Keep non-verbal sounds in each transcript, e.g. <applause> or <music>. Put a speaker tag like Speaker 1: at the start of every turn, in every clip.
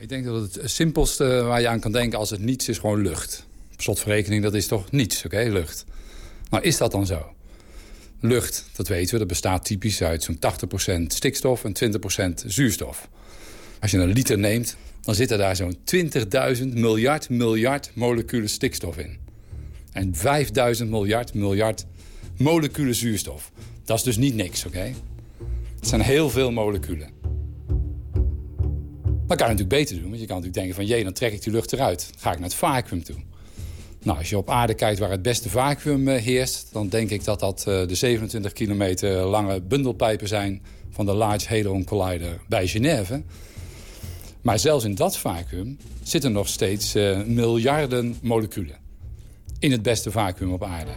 Speaker 1: ik denk dat het simpelste waar je aan kan denken als het niets is gewoon lucht. Op slotverrekening, dat is toch niets, oké, lucht. Nou, is dat dan zo? Lucht, dat weten we, dat bestaat typisch uit zo'n 80% stikstof en 20% zuurstof. Als je een liter neemt, dan zitten daar zo'n 20.000 miljard miljard moleculen stikstof in. En 5000 miljard miljard moleculen zuurstof. Dat is dus niet niks, oké? Het zijn heel veel moleculen. Dat kan natuurlijk beter doen, want je kan natuurlijk denken van... jee, dan trek ik die lucht eruit. Dan ga ik naar het vacuüm toe. Nou, als je op aarde kijkt waar het beste vacuüm eh, heerst... dan denk ik dat dat eh, de 27 kilometer lange bundelpijpen zijn... van de Large Hadron Collider bij Genève. Maar zelfs in dat vacuüm zitten nog steeds uh, miljarden moleculen. In het beste vacuüm op aarde.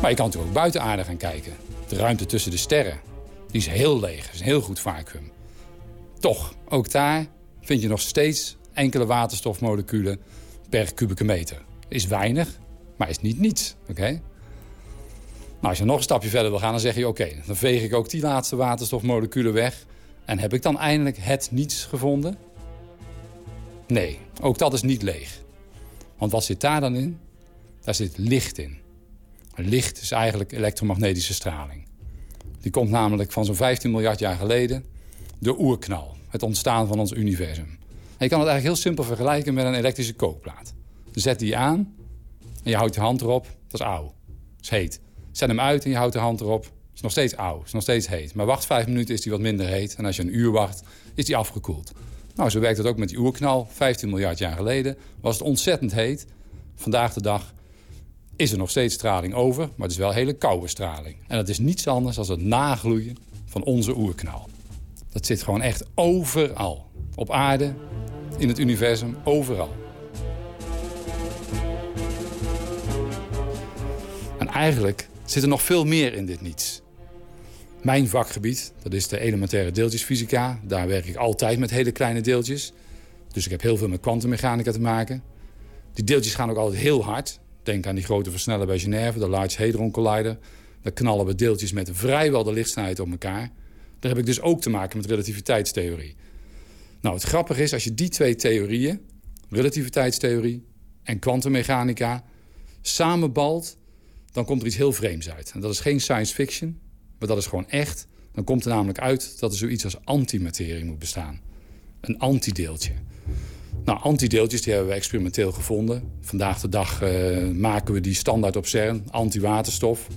Speaker 1: Maar je kan natuurlijk ook buiten aarde gaan kijken. De ruimte tussen de sterren. Die is heel leeg. is een heel goed vacuüm. Toch, ook daar vind je nog steeds enkele waterstofmoleculen per kubieke meter. Is weinig, maar is niet niets. Oké? Nou, als je nog een stapje verder wil gaan, dan zeg je... oké, dan veeg ik ook die laatste waterstofmoleculen weg... en heb ik dan eindelijk het niets gevonden? Nee, ook dat is niet leeg. Want wat zit daar dan in? Daar zit licht in. Licht is eigenlijk elektromagnetische straling. Die komt namelijk van zo'n 15 miljard jaar geleden. De oerknal, het ontstaan van ons universum. Je kan het eigenlijk heel simpel vergelijken met een elektrische kookplaat. Zet die aan en je houdt je hand erop. Dat is auw. Dat is heet. Zet hem uit en je houdt de hand erop. Dat is nog steeds. Dat is nog steeds heet. Maar wacht vijf minuten is die wat minder heet. En als je een uur wacht, is die afgekoeld. Nou, zo werkt het ook met die oerknal. 15 miljard jaar geleden was het ontzettend heet. Vandaag de dag is er nog steeds straling over, maar het is wel hele koude straling. En dat is niets anders dan het nagloeien van onze oerknal. Dat zit gewoon echt overal. Op aarde, in het universum, overal. En eigenlijk zit er nog veel meer in dit niets. Mijn vakgebied, dat is de elementaire deeltjesfysica. Daar werk ik altijd met hele kleine deeltjes. Dus ik heb heel veel met kwantummechanica te maken. Die deeltjes gaan ook altijd heel hard. Denk aan die grote versneller bij Genève, de Large Hadron Collider. Daar knallen we deeltjes met vrijwel de lichtsnelheid op elkaar. Daar heb ik dus ook te maken met relativiteitstheorie. Nou, het grappige is, als je die twee theorieën... relativiteitstheorie en kwantummechanica... samenbalt, dan komt er iets heel vreemds uit. En dat is geen science fiction, maar dat is gewoon echt. Dan komt er namelijk uit dat er zoiets als antimaterie moet bestaan. Een antideeltje. Nou, antideeltjes die hebben we experimenteel gevonden. Vandaag de dag uh, maken we die standaard op CERN, antiwaterstof.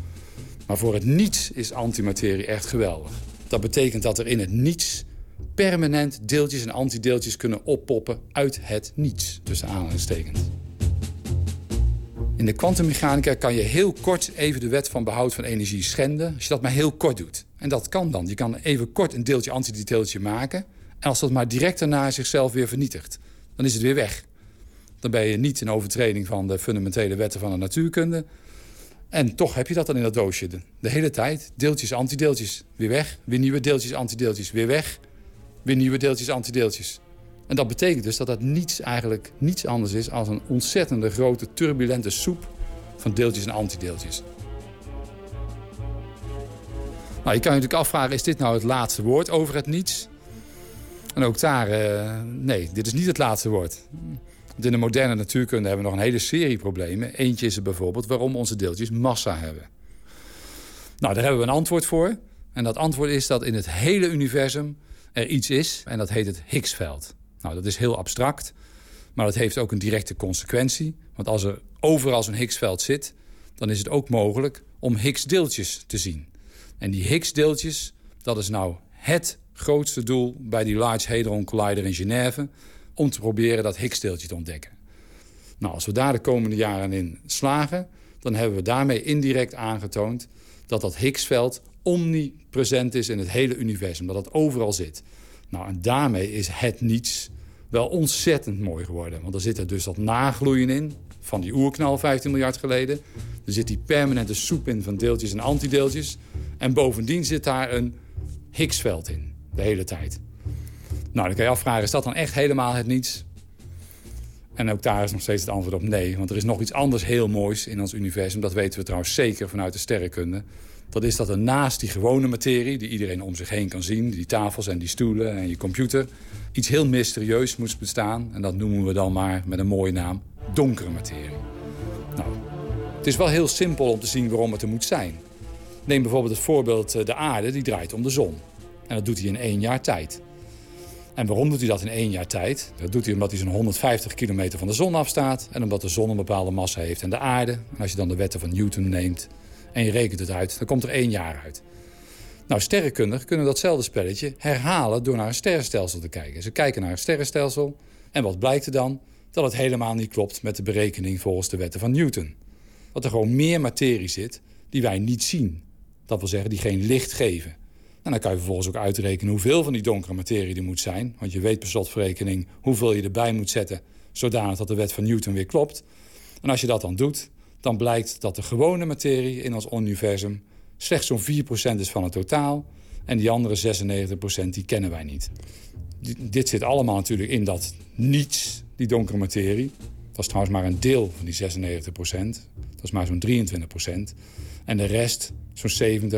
Speaker 1: Maar voor het niets is antimaterie echt geweldig. Dat betekent dat er in het niets permanent deeltjes en antideeltjes kunnen oppoppen uit het niets, tussen aanhalingstekens. In de kwantummechanica kan je heel kort even de wet van behoud van energie schenden... als je dat maar heel kort doet. En dat kan dan. Je kan even kort een deeltje antideeltje maken... en als dat maar direct daarna zichzelf weer vernietigt dan is het weer weg. Dan ben je niet in overtreding van de fundamentele wetten van de natuurkunde. En toch heb je dat dan in dat doosje. De, hele tijd. Deeltjes, antideeltjes. Weer weg. Weer nieuwe deeltjes, antideeltjes. Weer weg. Weer nieuwe deeltjes, antideeltjes. En dat betekent dus dat dat niets eigenlijk niets anders is... als een ontzettende grote turbulente soep van deeltjes en antideeltjes. Nou, je kan je natuurlijk afvragen, is dit nou het laatste woord over het niets? En ook daar, uh, nee, dit is niet het laatste woord. Want in de moderne natuurkunde hebben we nog een hele serie problemen. Eentje is er bijvoorbeeld waarom onze deeltjes massa hebben. Nou, daar hebben we een antwoord voor. En dat antwoord is dat in het hele universum er iets is. En dat heet het Higgsveld. Nou, dat is heel abstract. Maar dat heeft ook een directe consequentie. Want als er overal zo'n Higgsveld zit... dan is het ook mogelijk om Higgsdeeltjes te zien. En die Higgsdeeltjes, dat is nou het grootste doel bij die Large Hadron Collider in Genève... om te proberen dat Higgs-deeltje te ontdekken. Nou, als we daar de komende jaren in slagen... dan hebben we daarmee indirect aangetoond dat dat Higgsveld omnipresent is in het hele universum. Dat het overal zit. Nou, en daarmee is het niets wel ontzettend mooi geworden. Want er zit er dus dat nagloeien in van die oerknal 15 miljard geleden. Er zit die permanente soep in van deeltjes en antideeltjes. En bovendien zit daar een Higgsveld in de hele tijd. Nou, dan kan je afvragen, is dat dan echt helemaal het niets? En ook daar is nog steeds het antwoord op nee. Want er is nog iets anders heel moois in ons universum. Dat weten we trouwens zeker vanuit de sterrenkunde. Dat is dat er naast die gewone materie, die iedereen om zich heen kan zien... die tafels en die stoelen en je computer... iets heel mysterieus moest bestaan. En dat noemen we dan maar met een mooie naam donkere materie. Nou, het is wel heel simpel om te zien waarom het er moet zijn. Neem bijvoorbeeld het voorbeeld eh, de aarde, die draait om de zon. En dat doet hij in één jaar tijd. En waarom doet hij dat in één jaar tijd? Dat doet hij omdat hij zo'n 150 kilometer van de zon afstaat... en omdat de zon een bepaalde massa heeft en de aarde. En als je dan de wetten van Newton neemt en je rekent het uit... dan komt er één jaar uit. Nou, sterrenkundigen kunnen datzelfde spelletje herhalen... door naar een sterrenstelsel te kijken. Ze kijken naar een sterrenstelsel en wat blijkt er dan? Dat het helemaal niet klopt met de berekening volgens de wetten van Newton. Dat er gewoon meer materie zit die wij niet zien. Dat wil zeggen, die geen licht geven. En dan kan je vervolgens ook uitrekenen hoeveel van die donkere materie er moet zijn. Want je weet per slotverrekening hoeveel je erbij moet zetten... zodanig dat de wet van Newton weer klopt. En als je dat dan doet, dan blijkt dat de gewone materie in ons universum... slechts zo'n 4% is van het totaal. En die andere 96% die kennen wij niet. Dit zit allemaal natuurlijk in dat niets, die donkere materie. Dat is trouwens maar een deel van die 96%. Dat is maar zo'n 23%. En de rest, zo'n 70%,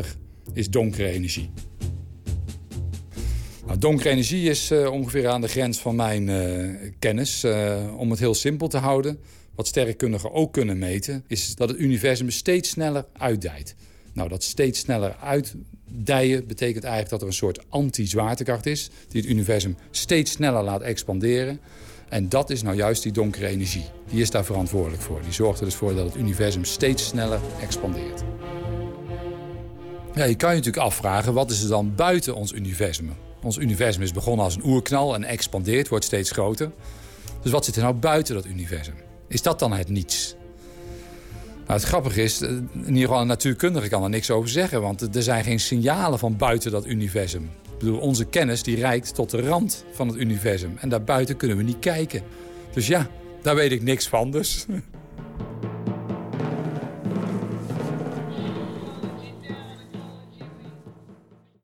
Speaker 1: is donkere energie. Nou, donkere energie is uh, ongeveer aan de grens van mijn uh, kennis. Uh, om het heel simpel te houden, wat sterrenkundigen ook kunnen meten... is dat het universum steeds sneller uitdijt. Nou, dat steeds sneller uitdijen betekent eigenlijk dat er een soort anti-zwaartekracht is... die het universum steeds sneller laat expanderen. En dat is nou juist die donkere energie. Die is daar verantwoordelijk voor. Die zorgt er dus voor dat het universum steeds sneller expandeert. Ja, je kan je natuurlijk afvragen, wat is er dan buiten ons universum? Ons universum is begonnen als een oerknal en expandeert, wordt steeds groter. Dus wat zit er nou buiten dat universum? Is dat dan het niets? Nou, het grappige is, eh, in ieder geval een natuurkundige kan er niks over zeggen... want er zijn geen signalen van buiten dat universum. Ik bedoel, onze kennis die reikt tot de rand van het universum. En daarbuiten kunnen we niet kijken. Dus ja, daar weet ik niks van dus. <laughs>